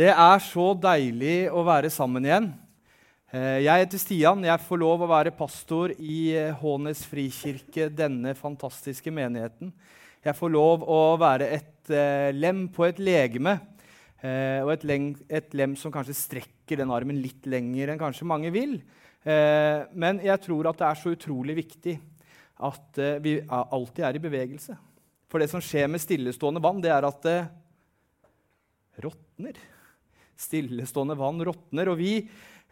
Det er så deilig å være sammen igjen. Eh, jeg heter Stian. Jeg får lov å være pastor i eh, Hånes frikirke, denne fantastiske menigheten. Jeg får lov å være et uh, lem på et legeme, og et, lem, som kanskje strekker den armen litt lenger enn kanskje mange vil. Men jeg tror at det er så utrolig viktig at vi alltid er i bevegelse. For det som skjer med stillestående vann, det er at det råtner. Stillestående vann råtner. Og vi,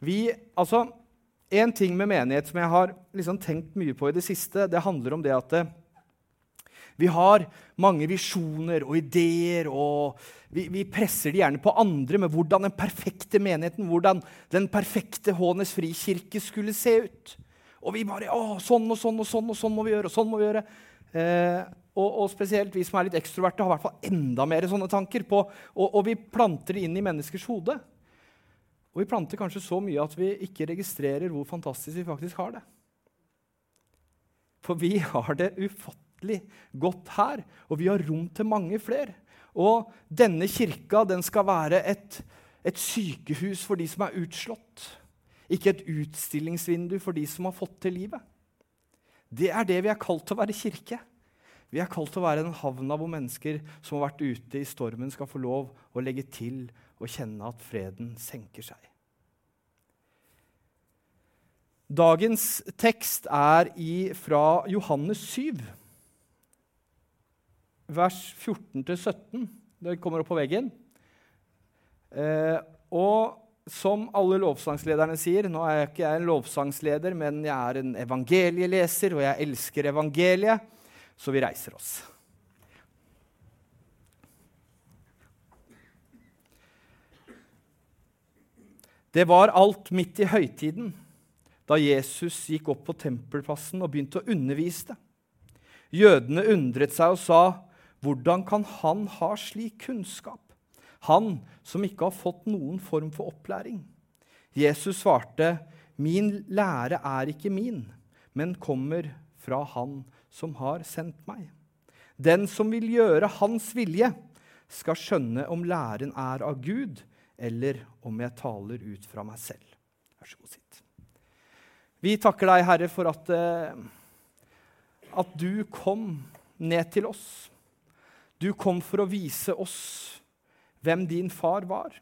vi altså, En ting med menighet som jeg har liksom tenkt mye på i det siste, det handler om det at eh, vi har mange visjoner og ideer, og vi, vi, presser de gjerne på andre med hvordan den perfekte menigheten, hvordan den perfekte Hånes frikirke skulle se ut. Og vi bare å, sånn og sånn og sånn og sånn må vi gjøre. og sånn må vi gjøre. Eh, og, og, spesielt vi som er litt ekstroverte, har i hvert fall enda mer sånne tanker. på, og, og, vi planter det inn i menneskers hode. Og vi planter kanskje så mye at vi ikke registrerer hvor fantastisk vi faktisk har det. For vi har det ufattelig godt her, og vi har rom til mange flere. Og denne kirka den skal være et, et sykehus for de som er utslått. Ikke et utstillingsvindu for de som har fått til livet. Det er det vi er kalt til å være kirke. Vi er kalt til å være den havna hvor mennesker som har vært ute i stormen, skal få lov å legge til og kjenne at freden senker seg. Dagens tekst er i, fra Johannes 7, vers 14-17. Det kommer opp på veggen. Eh, og som alle lovsangslederne sier Nå er jeg ikke jeg en lovsangsleder, men jeg er en evangelieleser, og jeg elsker evangeliet så vi reiser oss. Det var alt midt i høytiden, da Jesus gikk opp på tempelplassen og begynte å undervise. Jødene undret seg og sa, 'Hvordan kan han ha slik kunnskap?' Han som ikke har fått noen form for opplæring. Jesus svarte, 'Min lære er ikke min, men kommer fra Han som har sendt meg. Den som vil gjøre Hans vilje, skal skjønne om læren er av Gud, eller om jeg taler ut fra meg selv. Vær så god, sitt. Vi takker deg, Herre, for at, eh, at du kom ned til oss. Du kom for å vise oss hvem din far var.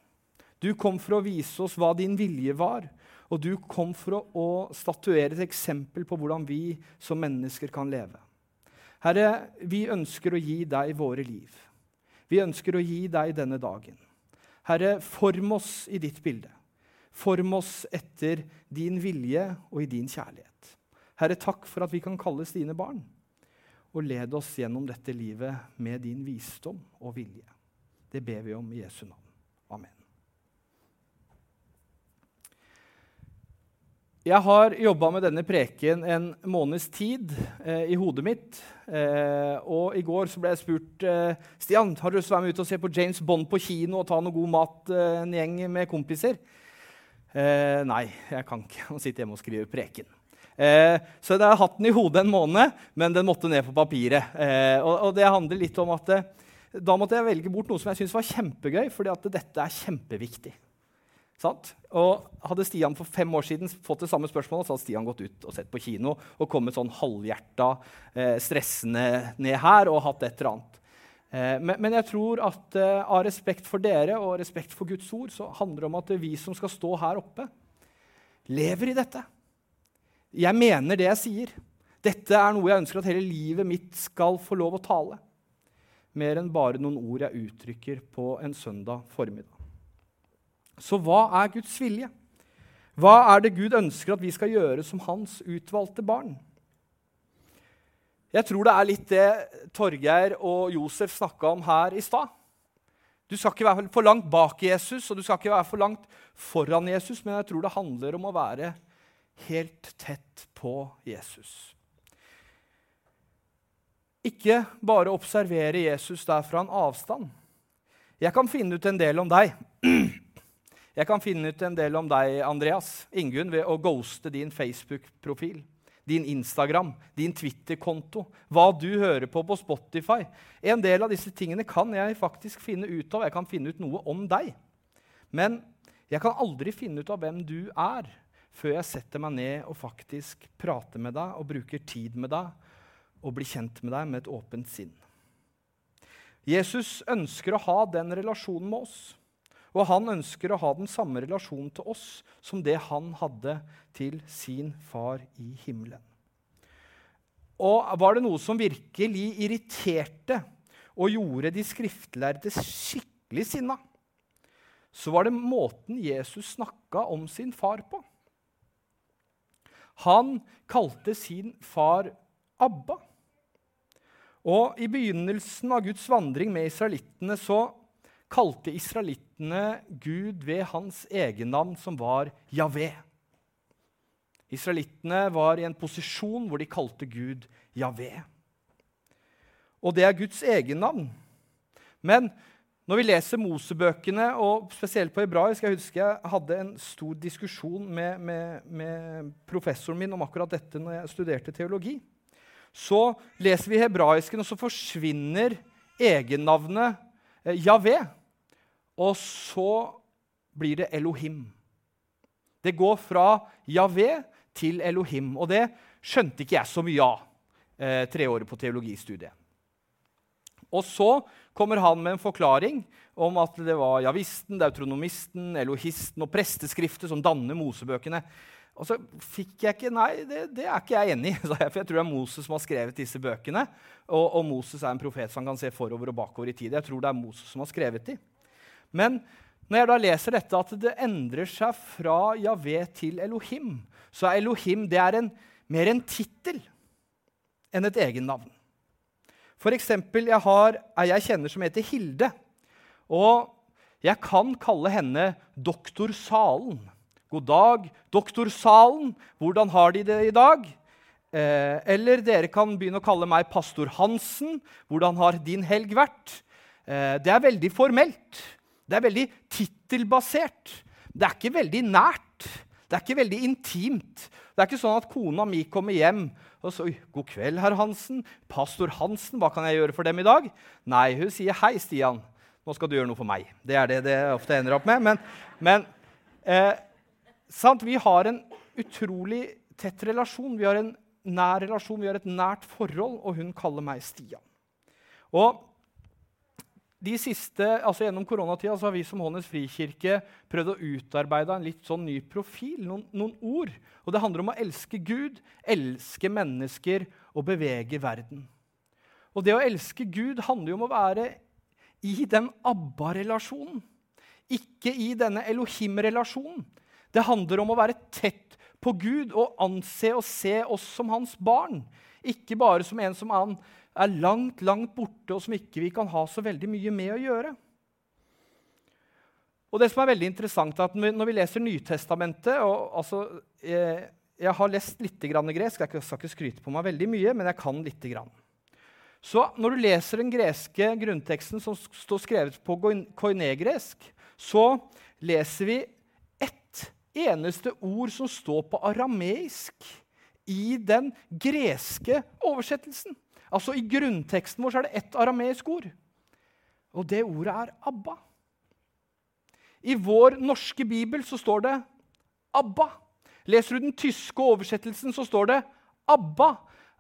Du kom for å vise oss hva din vilje var. Og du kom for å, å statuere et eksempel på hvordan vi som mennesker kan leve. Herre, vi ønsker å gi deg våre liv. Vi ønsker å gi deg denne dagen. Herre, form oss i ditt bilde. Form oss etter din vilje og i din kjærlighet. Herre, takk for at vi kan kalles dine barn. Og led oss gjennom dette livet med din visdom og vilje. Det ber vi om i Jesu navn. Amen. Jeg har jobba med denne preken en måneds tid eh, i hodet mitt. Eh, og i går ble jeg spurt eh, Stian, har du lyst til å være med ut og se på James Bond på kino og ta noe god mat eh, en gjeng med kompiser. Eh, nei, jeg kan ikke. å sitte hjemme og skrive preken. Eh, så jeg har hatt den i hodet en måned, men den måtte ned på papiret. Og, og, det handler litt om at da måtte jeg velge bort noe som jeg syntes var kjempegøy, fordi at dette er kjempeviktig. Sant? Og Hadde Stian for fem år siden fått det samme spørsmålet, så hadde Stian gått ut og sett på kino og kommet sånn halvhjerta, eh, stressende ned her og hatt et eller annet. Eh, men, men, jeg tror at eh, av respekt for dere og respekt for Guds ord så handler det om at vi som skal stå her oppe, lever i dette. Jeg mener det jeg sier. Dette er noe jeg ønsker at hele livet mitt skal få lov å tale. Mer enn bare noen ord jeg uttrykker på en søndag formiddag. Så hva er Guds vilje? Hva er det Gud ønsker at vi skal gjøre som hans utvalgte barn? Jeg tror det er litt det Torgeir og Josef snakka om her i stad. Du skal ikke være for langt bak Jesus og du skal ikke være for langt foran Jesus, men jeg tror det handler om å være helt tett på Jesus. Ikke bare observere Jesus der fra en avstand. Jeg kan finne ut en del om deg. Jeg kan finne ut en del om deg, Andreas Ingunn, ved å ghoste din Facebook-profil, din Instagram, din Twitter-konto, hva du hører på på Spotify. En del av disse tingene kan jeg faktisk finne ut av. Jeg kan finne ut noe om deg. Men jeg kan aldri finne ut av hvem du er før jeg setter meg ned og faktisk prater med deg og bruker tid med deg og blir kjent med deg med et åpent sinn. Jesus ønsker å ha den relasjonen med oss. Og han ønsker å ha den samme relasjonen til oss som det han hadde til sin far i himmelen. Og var det noe som virkelig irriterte og gjorde de skriftlærde skikkelig sinna, så var det måten Jesus snakka om sin far på. Han kalte sin far Abba. Og I begynnelsen av Guds vandring med israelittene så kalte israelittene Gud ved hans egennavn, som var Javé. Israelittene var i en posisjon hvor de kalte Gud Javé. Og det er Guds egennavn. Men når vi leser Mosebøkene, og spesielt på hebraisk Jeg husker jeg hadde en stor diskusjon med, med, med professoren min om akkurat dette når jeg studerte teologi. Så leser vi hebraisken, og så forsvinner egennavnet eh, Javé. Og så blir det Elohim. Det går fra Javé til Elohim. Og det skjønte ikke jeg så mye av eh, tre år på teologistudiet. Og så kommer han med en forklaring om at det var javisten, deutronomisten, elohisten og presteskriftet som danner Mosebøkene. Og så fikk jeg ikke Nei, det, det er ikke jeg enig i. For jeg tror det er Moses som har skrevet disse bøkene. Og, og, Moses er en profet som kan se forover og bakover i tid. Jeg tror det er Moses som har skrevet dem. Men når jeg da leser dette, at det endrer seg fra Javé til Elohim, så er Elohim det er en, mer en tittel enn et egennavn. Eksempel, jeg har ei jeg kjenner som heter Hilde. Og jeg kan kalle henne Doktor Salen. God dag, Doktor Salen. Hvordan har de det i dag? Eh, eller dere kan begynne å kalle meg Pastor Hansen. Hvordan har din helg vært? Eh, det er veldig formelt. Det er veldig tittelbasert. Det er ikke veldig nært. Det er ikke veldig intimt. Det er ikke sånn at kona mi kommer hjem og så 'God kveld, herr Hansen. Pastor Hansen, hva kan jeg gjøre for dem i dag?' Nei, hun sier 'Hei, Stian. Nå skal du gjøre noe for meg.' Det er det det ofte ender opp med. Men, men eh, sant? vi har en utrolig tett relasjon. Vi har en nær relasjon, vi har et nært forhold, og hun kaller meg Stian. Og de siste, altså Gjennom koronatida har vi som Hånes frikirke prøvd å utarbeide en litt sånn ny profil, noen, noen, ord. Og Det handler om å elske Gud, elske mennesker og bevege verden. Og Det å elske Gud handler jo om å være i den ABBA-relasjonen. Ikke i denne Elohim-relasjonen. Det handler om å være tett på Gud og anse og se oss som hans barn. Ikke bare som en som han er langt, langt borte, og som ikke vi kan ha så veldig mye med å gjøre. Og det som er veldig interessant, er at Når vi leser Nytestamentet og, altså, jeg, eh, jeg, har lest litt grann gresk. Jeg skal ikke skryte på meg veldig mye, men jeg kan litt. Grann. Så når du leser den greske grunnteksten som står skrevet på koinegresk, så leser vi ett eneste ord som står på arameisk i den greske oversettelsen. Altså I grunnteksten vår er det ett arameisk ord, og det ordet er Abba. I vår norske bibel så står det Abba. Leser du den tyske oversettelsen, så står det Abba.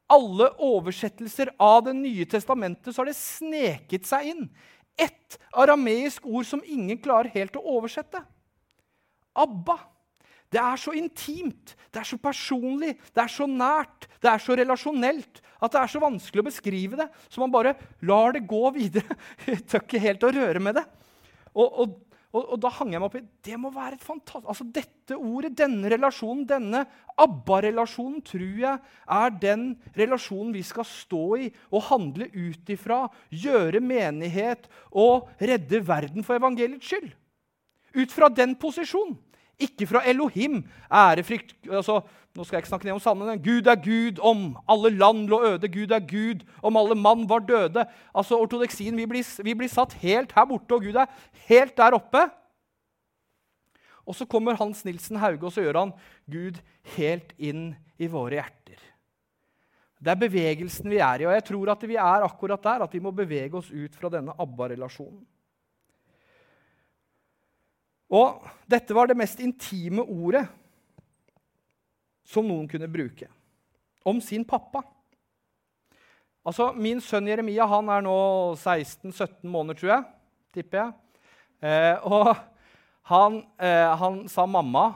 Alle oversettelser av Det nye testamentet så har det sneket seg inn ett arameisk ord som ingen klarer helt å oversette. Abba. Det er så intimt, det er så personlig, det er så nært, det er så relasjonelt at det er så vanskelig å beskrive det. Så man bare lar det gå videre. Tør ikke helt å røre med det. Og, og, og, og, da hang jeg meg opp i det må være et fantastisk, altså Dette ordet, denne relasjonen, denne ABBA-relasjonen, tror jeg er den relasjonen vi skal stå i og handle ut ifra. Gjøre menighet og redde verden for evangeliets skyld. Ut fra den posisjonen. Ikke fra Elohim. Ærefrykt altså, Nå skal jeg ikke snakke ned om sannheten. Gud er Gud om alle land lå øde. Gud er Gud om alle mann var døde. Altså Ortodeksien vi blir, vi blir satt helt her borte, og Gud er helt der oppe. Og så kommer Hans Nilsen Hauge og så gjør han Gud helt inn i våre hjerter. Det er bevegelsen vi er i, og jeg tror at vi er akkurat der. At vi må bevege oss ut fra denne ABBA-relasjonen. Og dette var det mest intime ordet som noen kunne bruke om sin pappa. Altså, Min sønn Jeremia han er nå 16-17 måneder, tror jeg. tipper jeg. Eh, og han, eh, han, sa mamma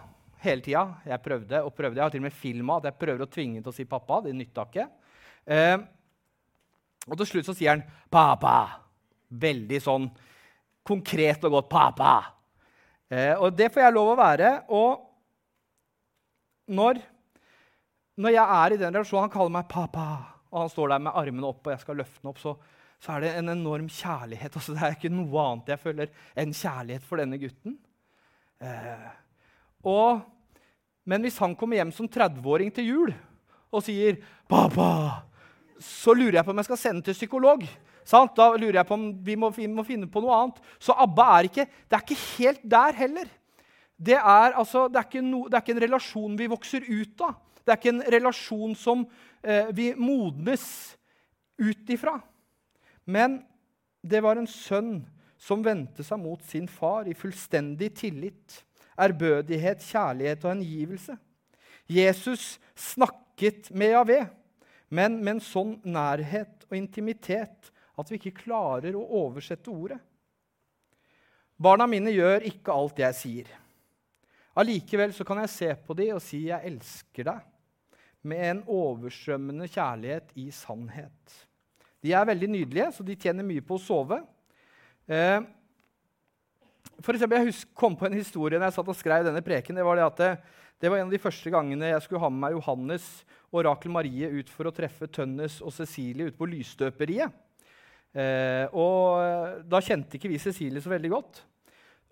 hele tida. Jeg prøvde og prøvde. Jeg har til og med filma at jeg prøver å tvinge ham til å si pappa. Det nytta ikke. Eh, og til slutt så sier han 'pappa'. Veldig sånn konkret og godt 'pappa'. Eh, og det får jeg lov å være. Og når, når jeg er i den relasjonen Han kaller meg 'pappa' og han står der med armene opp, og jeg skal løfte den opp, så, så er det en enorm kjærlighet. Altså, det er ikke noe annet jeg føler enn kjærlighet for denne gutten. Eh, og, men hvis han kommer hjem som 30-åring til jul og sier 'Pappa', så lurer jeg på om jeg skal sende til psykolog. Sant? Da lurer jeg på om vi må, vi må, finne på noe annet. Så ABBA er ikke, det er ikke helt der heller. Det er, altså, det, er no, det er, ikke en relasjon vi vokser ut av. Det er ikke en relasjon som eh, vi modnes ut ifra. Men det var en sønn som vendte seg mot sin far i fullstendig tillit, ærbødighet, kjærlighet og hengivelse. Jesus snakket med Javé, men med en sånn nærhet og intimitet at vi ikke klarer å oversette ordet. Barna mine gjør ikke alt jeg sier. Allikevel kan jeg se på dem og si 'jeg elsker deg' med en overstrømmende kjærlighet i sannhet. De er veldig nydelige, så de tjener mye på å sove. Eh, for eksempel, jeg husk, kom på en historie når jeg satt og skrev denne preken. Det var, det, det, det var en av de første gangene jeg skulle ha med meg Johannes og Rakel Marie ut for å treffe Tønnes og Cecilie ute på lysstøperiet. Eh, og da kjente ikke vi Cecilie så veldig godt.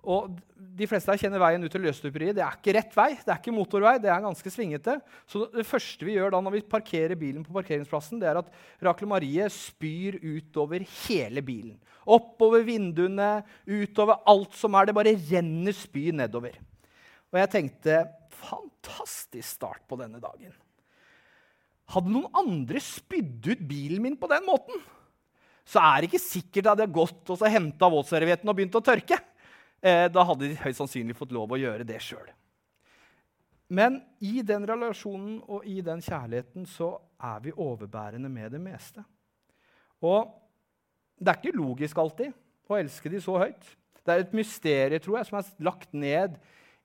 Og De fleste her kjenner veien ut til løsstuperiet. Det er ikke rett vei, det er ikke motorvei. det er ganske svingete. Så det første vi gjør da når vi parkerer bilen på parkeringsplassen, det er at Rakel Marie spyr utover hele bilen. Oppover vinduene, utover alt som er. Det bare renner spy nedover. Og jeg tenkte fantastisk start på denne dagen. Hadde noen andre spydd ut bilen min på den måten, så er det ikke sikkert at de hadde gått og henta våtservietten og begynt å tørke eh, da hadde de høyst sannsynlig fått lov å gjøre det sjøl. Men i den relasjonen og i den kjærligheten så er vi overbærende med det meste. Og det er ikke logisk alltid å elske de så høyt. Det er et mysterium tror jeg, som er lagt ned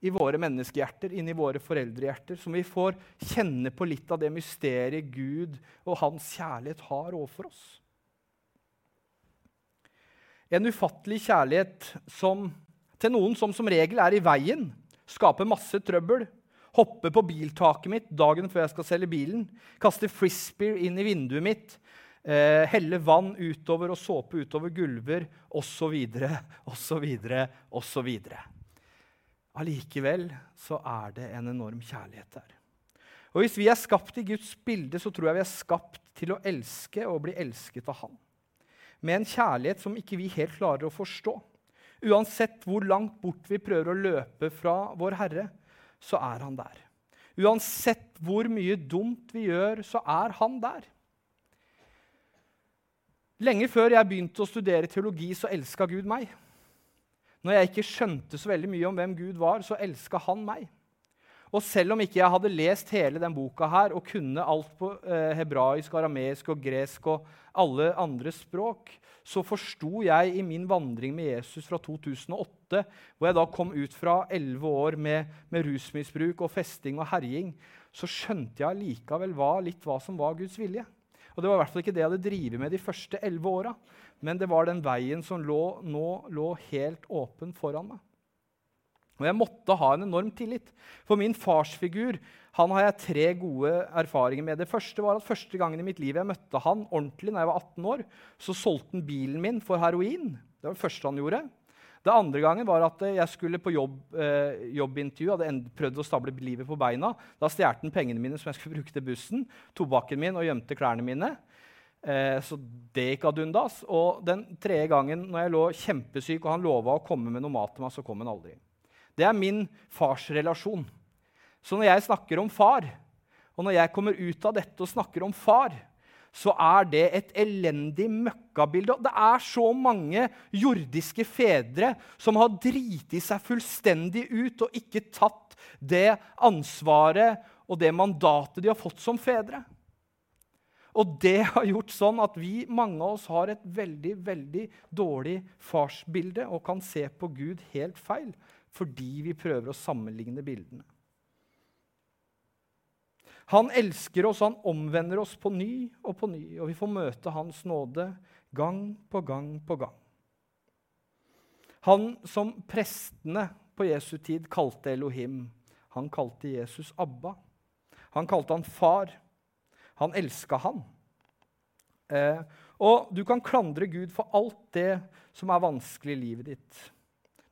i våre menneskehjerter, inn i våre foreldrehjerter, som vi får kjenne på litt av det mysteriet Gud og hans kjærlighet har overfor oss. En ufattelig kjærlighet som til noen som som regel er i veien, skaper masse trøbbel, hopper på biltaket mitt dagen før jeg skal selge bilen, kaster frisbee inn i vinduet mitt, eh, heller vann utover og såpe utover gulver osv., osv., osv. Allikevel så er det en enorm kjærlighet der. Og Hvis vi er skapt i Guds bilde, så tror jeg vi er skapt til å elske og bli elsket av Han. Med en kjærlighet som ikke vi helt klarer å forstå. Uansett hvor langt bort vi prøver å løpe fra vår Herre, så er han der. Uansett hvor mye dumt vi gjør, så er han der. Lenge før jeg begynte å studere teologi, så elska Gud meg. Når jeg ikke skjønte så veldig mye om hvem Gud var, så elska han meg. Og selv om ikke jeg hadde lest hele den boka her og kunne alt på eh, hebraisk, arameisk og gresk og alle andre språk, så forsto jeg i min vandring med Jesus fra 2008, hvor jeg da kom ut fra elleve år med, med, rusmisbruk og festing og herjing, så skjønte jeg likevel litt hva som var Guds vilje. Og Det var i hvert fall ikke det jeg hadde drevet med de første elleve åra, men det var den veien som lå, nå lå helt åpen foran meg. Og jeg måtte ha en enorm tillit. For min farsfigur han har jeg tre gode erfaringer med. Det første var at første gangen i mitt liv jeg møtte han ordentlig, når jeg var 18 år, så solgte han bilen min for heroin. Det var det første han gjorde. Det andre gangen var at jeg skulle på jobb, eh, jobbintervju. Hadde prøvd å stable livet på beina. Da stjal han pengene mine som jeg skulle bruke til bussen, tobakken min og gjemte klærne mine. Eh, så det gikk ad undas. Og den tredje gangen når jeg lå kjempesyk og han lova å komme med noe mat til meg, så kom han aldri. Det er min farsrelasjon. Så når jeg snakker om far, og når jeg kommer ut av dette og snakker om far, så er det et elendig møkkabilde. Det er så mange jordiske fedre som har driti seg fullstendig ut og ikke tatt det ansvaret og det mandatet de har fått som fedre. Og det har gjort sånn at vi, mange av oss har et veldig veldig dårlig farsbilde og kan se på Gud helt feil fordi vi prøver å sammenligne bildene. Han elsker oss, han omvender oss på ny og på ny, og vi får møte Hans nåde gang på gang på gang. Han som prestene på Jesu tid kalte Elohim, han kalte Jesus Abba. Han kalte han far. Han elska han. Eh, og du kan klandre Gud for alt det som er vanskelig i livet ditt.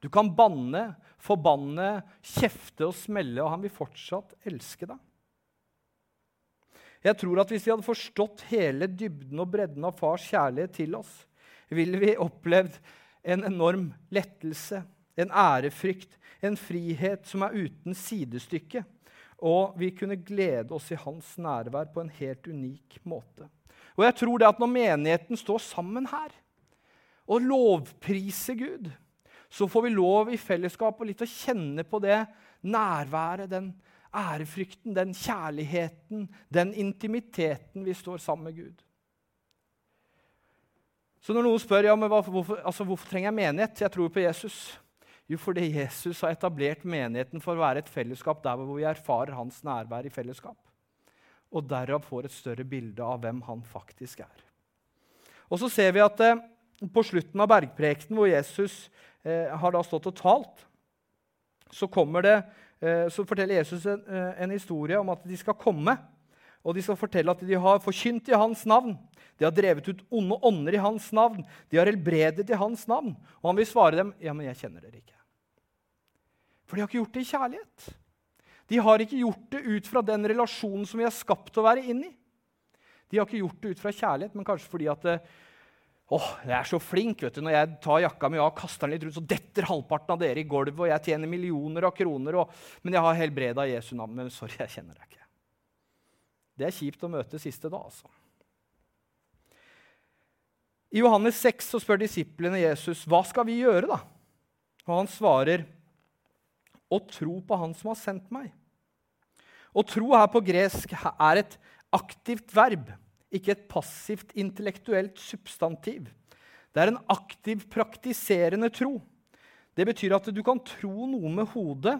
Du kan banne, forbanne, kjefte og smelle, og han vil fortsatt elske deg. Jeg tror at Hvis vi hadde forstått hele dybden og bredden av fars kjærlighet til oss, ville vi opplevd en enorm lettelse, en ærefrykt, en frihet som er uten sidestykke. Og vi kunne glede oss i hans nærvær på en helt unik måte. Og jeg tror det at Når menigheten står sammen her og lovpriser Gud, så får vi lov i fellesskap og litt å kjenne på det nærværet, den ærefrykten, den kjærligheten, den intimiteten vi står sammen med Gud. Så når noen spør ja, men hvorfor, altså, hvorfor trenger jeg menighet, jeg tror på Jesus. Jo, fordi Jesus har etablert menigheten for å være et fellesskap der hvor vi erfarer hans nærvær i fellesskap. Og derav får et større bilde av hvem han faktisk er. Og så ser vi at eh, på slutten av bergprekenen, hvor Jesus eh, har da stått og talt, så det Eh, så forteller Jesus en, eh, en, historie om at de skal komme. Og de skal fortelle at de har forkynt i hans navn. De har drevet ut onde ånder i hans navn. De har helbredet i hans navn. Og han vil svare dem, 'Ja, men jeg kjenner dere ikke.' For de har ikke gjort det i kjærlighet. De har ikke gjort det ut fra den relasjonen som vi er skapt til å være inn i. De har ikke gjort det ut fra kjærlighet, men kanskje fordi at Åh, jeg er så flink. vet du. Når jeg tar jakka mi av og kaster den litt rundt, så detter halvparten av dere i gulvet, og jeg tjener millioner av kroner, og, men jeg har helbreda Jesu navn. Men sorry, jeg kjenner deg ikke. Det er kjipt å møte siste da, altså. I Johannes 6 så spør disiplene Jesus hva skal vi gjøre. da? Og han svarer å tro på Han som har sendt meg. Å tro her på gresk er et aktivt verb ikke et passivt intellektuelt substantiv. Det er en aktiv, praktiserende tro. Det betyr at du kan tro noe med hodet,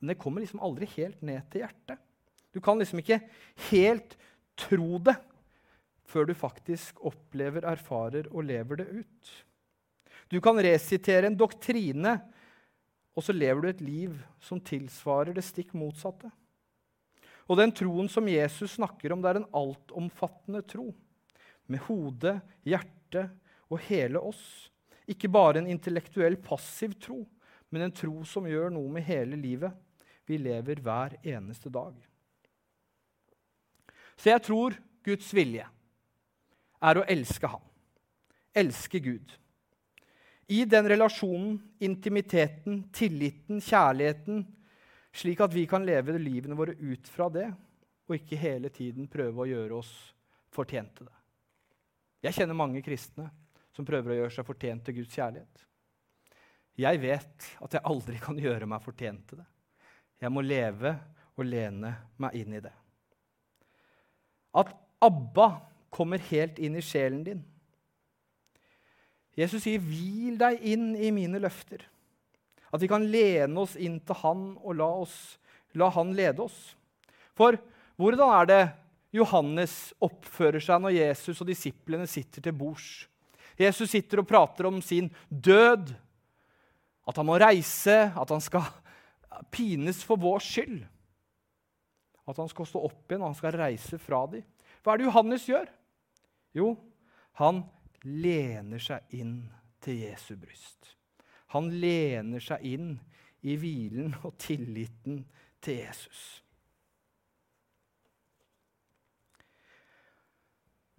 men det kommer liksom aldri helt ned til hjertet. Du kan liksom ikke helt tro det før du faktisk opplever, erfarer og lever det ut. Du kan resitere en doktrine, og så lever du et liv som tilsvarer det stikk motsatte. Og den troen som Jesus snakker om, det er en altomfattende tro. Med hode, hjerte og hele oss. Ikke bare en intellektuell, passiv tro, men en tro som gjør noe med hele livet vi lever hver eneste dag. Så jeg tror Guds vilje er å elske Han. Elske Gud. I den relasjonen, intimiteten, tilliten, kjærligheten, slik at vi kan leve livene våre ut fra det, og ikke hele tiden prøve å gjøre oss fortjent til det. Jeg kjenner mange kristne som prøver å gjøre seg fortjent til Guds kjærlighet. Jeg vet at jeg aldri kan gjøre meg fortjent til det. Jeg må leve og lene meg inn i det. At Abba kommer helt inn i sjelen din. Jesus sier, 'Hvil deg inn i mine løfter'. At vi kan lene oss inn til Han og la, oss, la Han lede oss. For hvordan er det Johannes oppfører seg når Jesus og disiplene sitter til bords? Jesus sitter og prater om sin død, at han må reise, at han skal pines for vår skyld. At han skal stå opp igjen og han skal reise fra dem. Hva er det Johannes gjør? Jo, han lener seg inn til Jesu bryst. Han lener seg inn i hvilen og tilliten til Jesus.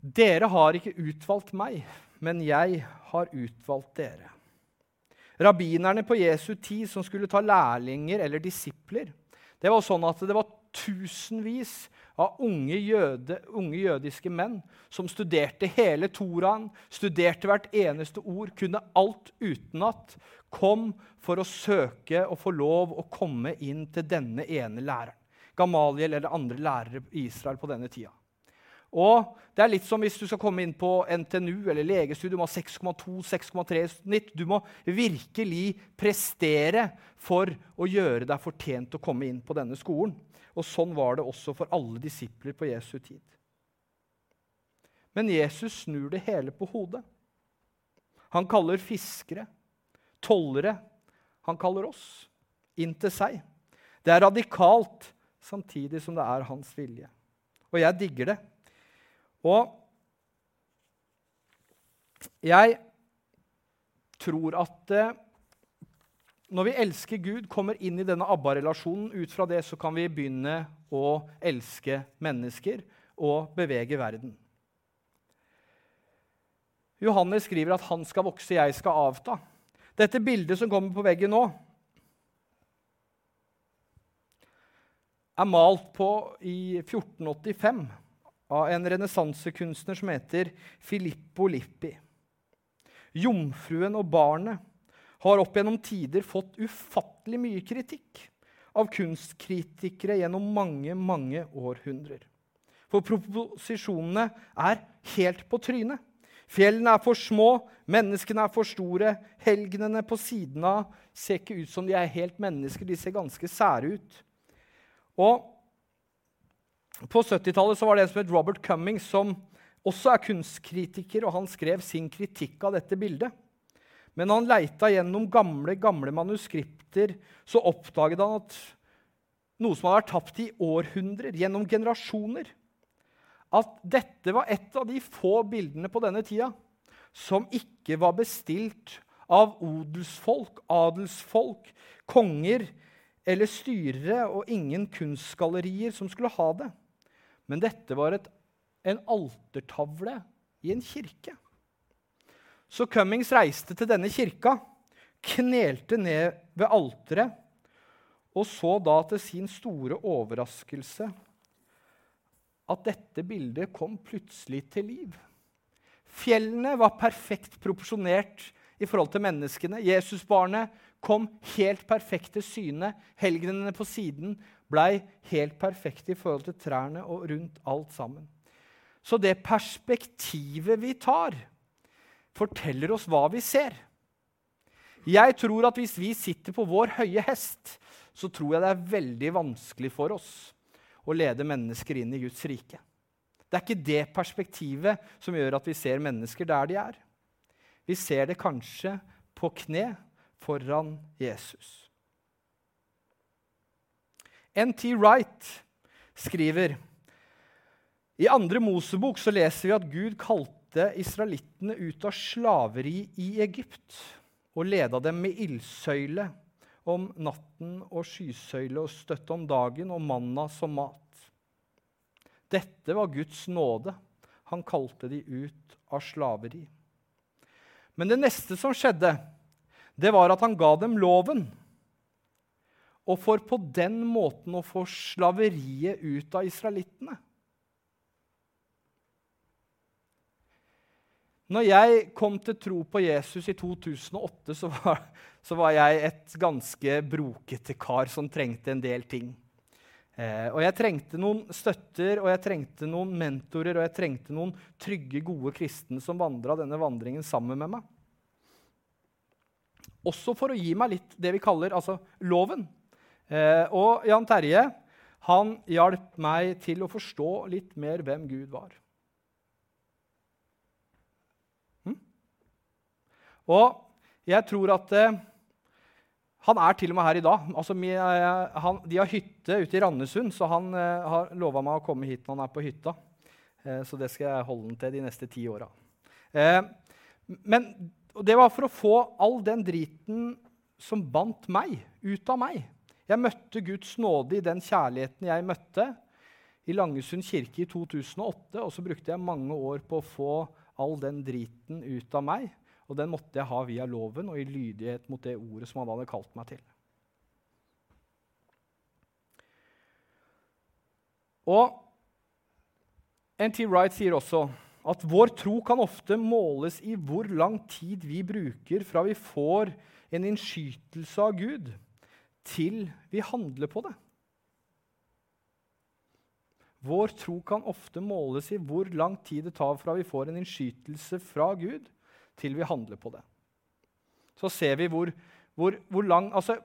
Dere har ikke utvalgt meg, men jeg har utvalgt dere. Rabbinerne på Jesu tid som skulle ta lærlinger eller disipler, det var sånn at det var tusenvis av unge, jøde, unge jødiske menn som studerte hele Toraen, studerte hvert eneste ord, kunne alt utenat, kom for å søke og få lov å komme inn til denne ene læreren. Gamaliel eller andre lærere i Israel på denne tida. Og det er litt som hvis du skal komme inn på NTNU eller legestudiet. Du må ha 6,2-6,3 snitt. Du må virkelig prestere for å gjøre deg fortjent til å komme inn på denne skolen. Og sånn var det også for alle disipler på Jesu tid. Men Jesus snur det hele på hodet. Han kaller fiskere, tollere Han kaller oss inn til seg. Det er radikalt, samtidig som det er hans vilje. Og jeg digger det. Og jeg tror at eh, når vi elsker Gud, kommer inn i denne ABBA-relasjonen, ut fra det så kan vi begynne å elske mennesker og bevege verden. Johannes skriver at 'han skal vokse, jeg skal avta'. Dette bildet som kommer på veggen nå, er malt på i 1485 av en renessansekunstner som heter Filippo Lippi. Jomfruen og barnet har opp gjennom tider fått ufattelig mye kritikk av kunstkritikere gjennom mange, mange århundrer. For proposisjonene er helt på trynet. Fjellene er for små, menneskene er for store, helgenene på siden av ser ikke ut som de er helt mennesker, de ser ganske sære ut. Og på 70-tallet var det en som het Robert Cummings, som også er kunstkritiker, og han skrev sin kritikk av dette bildet. Men han leita gjennom gamle, gamle manuskripter, så oppdaget han at noe som hadde vært tapt i århundrer, gjennom generasjoner, at dette var et av de få bildene på denne tida som ikke var bestilt av odelsfolk, adelsfolk, konger eller styrere, og ingen kunstgallerier som skulle ha det. Men dette var et, en altertavle i en kirke. Så Cummings reiste til denne kirka, knelte ned ved alteret og så da til sin store overraskelse at dette bildet kom plutselig til liv. Fjellene var perfekt proporsjonert i forhold til menneskene. Jesusbarnet kom helt perfekt til syne. Helgenene på siden blei helt perfekte i forhold til trærne og rundt alt sammen. Så det perspektivet vi tar, forteller oss hva vi ser. Jeg tror at hvis vi sitter på vår høye hest, så tror jeg det er veldig vanskelig for oss å lede mennesker inn i Guds rike. Det er ikke det perspektivet som gjør at vi ser mennesker der de er. Vi ser det kanskje på kne foran Jesus. N.T. Wright skriver i andre Mosebok så leser vi at Gud kalte israelittene ut av slaveri i Egypt og leda dem med ildsøyle om natten og skysøyle og støtte om dagen og manna som mat. Dette var Guds nåde. Han kalte de ut av slaveri. Men det neste som skjedde, det var at han ga dem loven og for på den måten å få slaveriet ut av israelittene. Når jeg kom til tro på Jesus i 2008, så var, så var jeg et ganske brokete kar som trengte en del ting. Eh, og jeg trengte noen støtter, og jeg trengte noen mentorer og jeg trengte noen trygge, gode kristne som vandra denne vandringen sammen med meg. Også for å gi meg litt det vi kaller altså, loven. Eh, og Jan Terje han hjalp meg til å forstå litt mer hvem Gud var. Hm? Og jeg tror at eh, han er til og med her i dag. Altså, eh, de har hytte ute i Randesund, så han har lova meg å komme hit når han er på hytta. Så det skal jeg holde han til de neste ti åra. Men det var for å få all den driten som bandt meg, ut av meg. Jeg møtte Guds nåde i den kjærligheten jeg møtte i Langesund kirke i 2008. Og så brukte jeg mange år på å få all den driten ut av meg. Og den måtte jeg ha via loven og i lydighet mot det ordet som han hadde kalt meg til. Og N.T. Wright sier også at vår tro kan ofte måles i hvor lang tid vi bruker fra vi får en innskytelse av Gud, til vi handler på det. Vår tro kan ofte måles i hvor lang tid det tar fra vi får en innskytelse fra Gud, til vi handler på det. Så ser vi hvor, hvor, hvor lang Altså,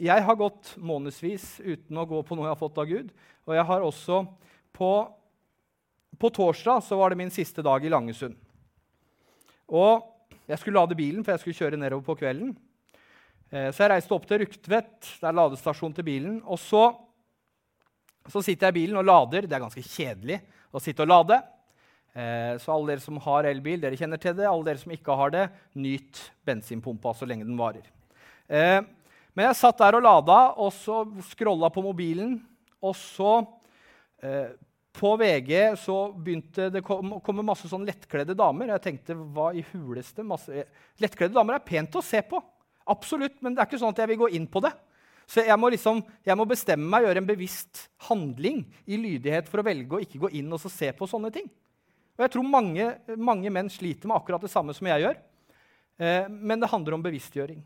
jeg har gått månedsvis uten å gå på noe jeg har fått av Gud. Og jeg har også på, på torsdag så var det min siste dag i Langesund. Og jeg skulle lade bilen, for jeg skulle kjøre nedover på kvelden. Eh, så jeg reiste opp til Rugtvedt, det er til bilen. Og så så sitter jeg i bilen og lader. Det er ganske kjedelig å sitte og lade. Eh, så alle dere som har elbil, dere kjenner til det. Alle dere som ikke har det, nyt bensinpumpa så lenge den varer. Eh, men jeg satt der og lada, og så scrolla på mobilen. Og så På VG så begynte det å komme masse sånn lettkledde damer. Jeg tenkte, hva i huleste masse... Lettkledde damer er pent å se på. Absolutt, men det er ikke sånn at jeg vil gå inn på det. Så jeg må, liksom, jeg må bestemme meg, gjøre en bevisst handling i lydighet for å velge å ikke gå inn og se på sånne ting. Og jeg tror mange, mange, menn sliter med akkurat det samme som jeg gjør. Eh, men det handler om bevisstgjøring.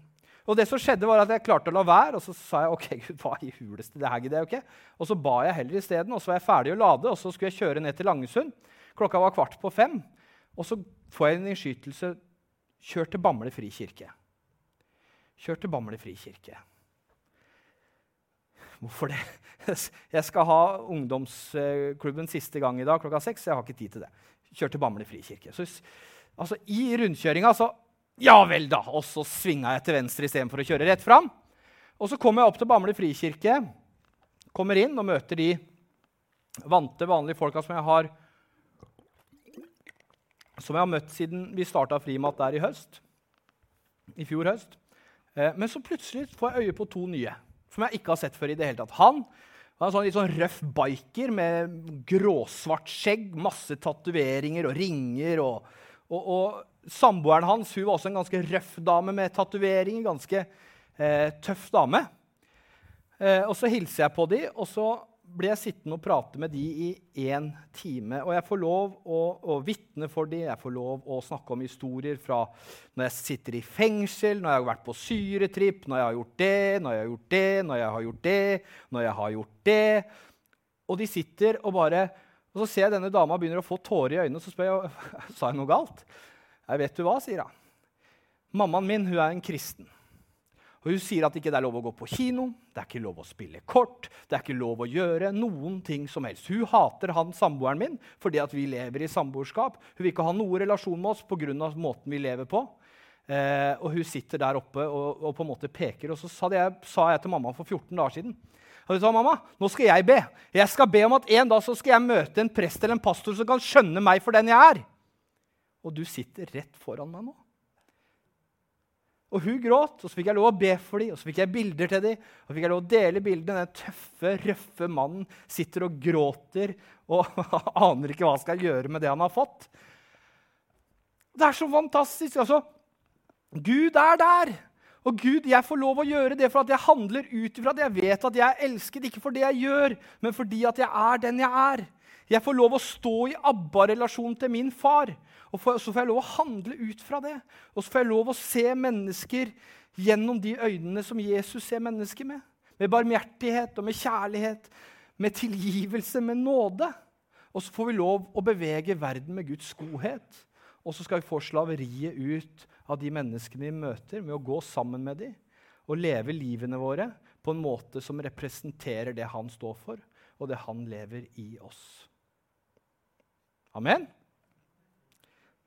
Og det som skjedde var at Jeg klarte å la være, og så sa jeg ok, Gud, hva i huleste, det her gidder jeg ikke. Og så ba jeg heller isteden, og så var jeg ferdig å lade, og så skulle jeg kjøre ned til Langesund. Klokka var kvart på fem, og så får jeg en innskytelse. Kjør til Bamble frikirke. Kjør til Bamble frikirke. Hvorfor det? Jeg skal ha ungdomsklubben siste gang i dag klokka seks. Jeg har ikke tid til det. Kjør til Bamble frikirke. Så, altså, I rundkjøringa så Ja vel, da! Og så svinga jeg til venstre istedenfor å kjøre rett fram. Og så kommer jeg opp til Bamble frikirke, kommer inn og møter de vante, vanlige folka som jeg har som jeg har møtt siden vi starta Frimat der i høst. I fjor høst. Eh, men så plutselig får jeg øye på to nye som jeg ikke har sett før i det hele tatt. Han var en sånn litt sånn røff biker med gråsvart skjegg, masse tatoveringer og ringer. Og, og, og samboeren hans hun var også en ganske røff dame med tatoveringer. Ganske eh, tøff dame. Eh, og så hilser jeg på dem, og så blir jeg sittende og prate med de i én time. Og jeg får lov å, å vitne for de, jeg får lov å snakke om historier fra når jeg sitter i fengsel, når jeg har vært på syretripp, når jeg har gjort det, når jeg har gjort det, når jeg har gjort det, når jeg har gjort det. Og de sitter og bare Og så ser jeg denne dama begynner å få tårer i øynene, og så spør jeg sa jeg noe galt. Jeg vet du hva, sier hun. Mammaen min hun er en kristen. Og Hun sier at ikke det er lov å gå på kino, det er ikke lov å spille kort, det er ikke lov å gjøre noen ting som helst. Hun hater han samboeren min fordi at vi lever i samboerskap. Hun vil ikke ha noen relasjon med oss pga. måten vi lever på. Eh, og hun sitter der oppe og, og, på en måte peker. Og så sa, jeg, sa jeg til mamma for 14 dager siden og hun sa, mamma, nå skal jeg be. Jeg skal be om at en dag så skal jeg møte en prest eller en pastor som kan skjønne meg for den jeg er. Og du sitter rett foran meg nå. Og hun gråt, og så fikk jeg lov å be for dem, og så fikk jeg bilder til dem. Og så fikk jeg lov å dele bildene. Den tøffe, røffe mannen sitter og gråter og aner ikke hva han skal gjøre med det han har fått. Det er så fantastisk. altså. Gud er der. Og Gud, jeg får lov å gjøre det for at jeg handler ut ifra at jeg vet at jeg er elsket, ikke for det jeg gjør, men fordi at jeg er den jeg er. Jeg får lov å stå i ABBA-relasjon til min far. Og så får jeg lov å handle ut fra det. Og så får jeg lov å se mennesker gjennom de øynene som Jesus ser mennesker med. Med barmhjertighet og med kjærlighet, med tilgivelse, med nåde. Og så får vi lov å bevege verden med Guds godhet. Og så skal vi få slaveriet ut av de menneskene vi møter, med å gå sammen med dem og leve livene våre på en måte som representerer det han står for, og det han lever i oss. Amen?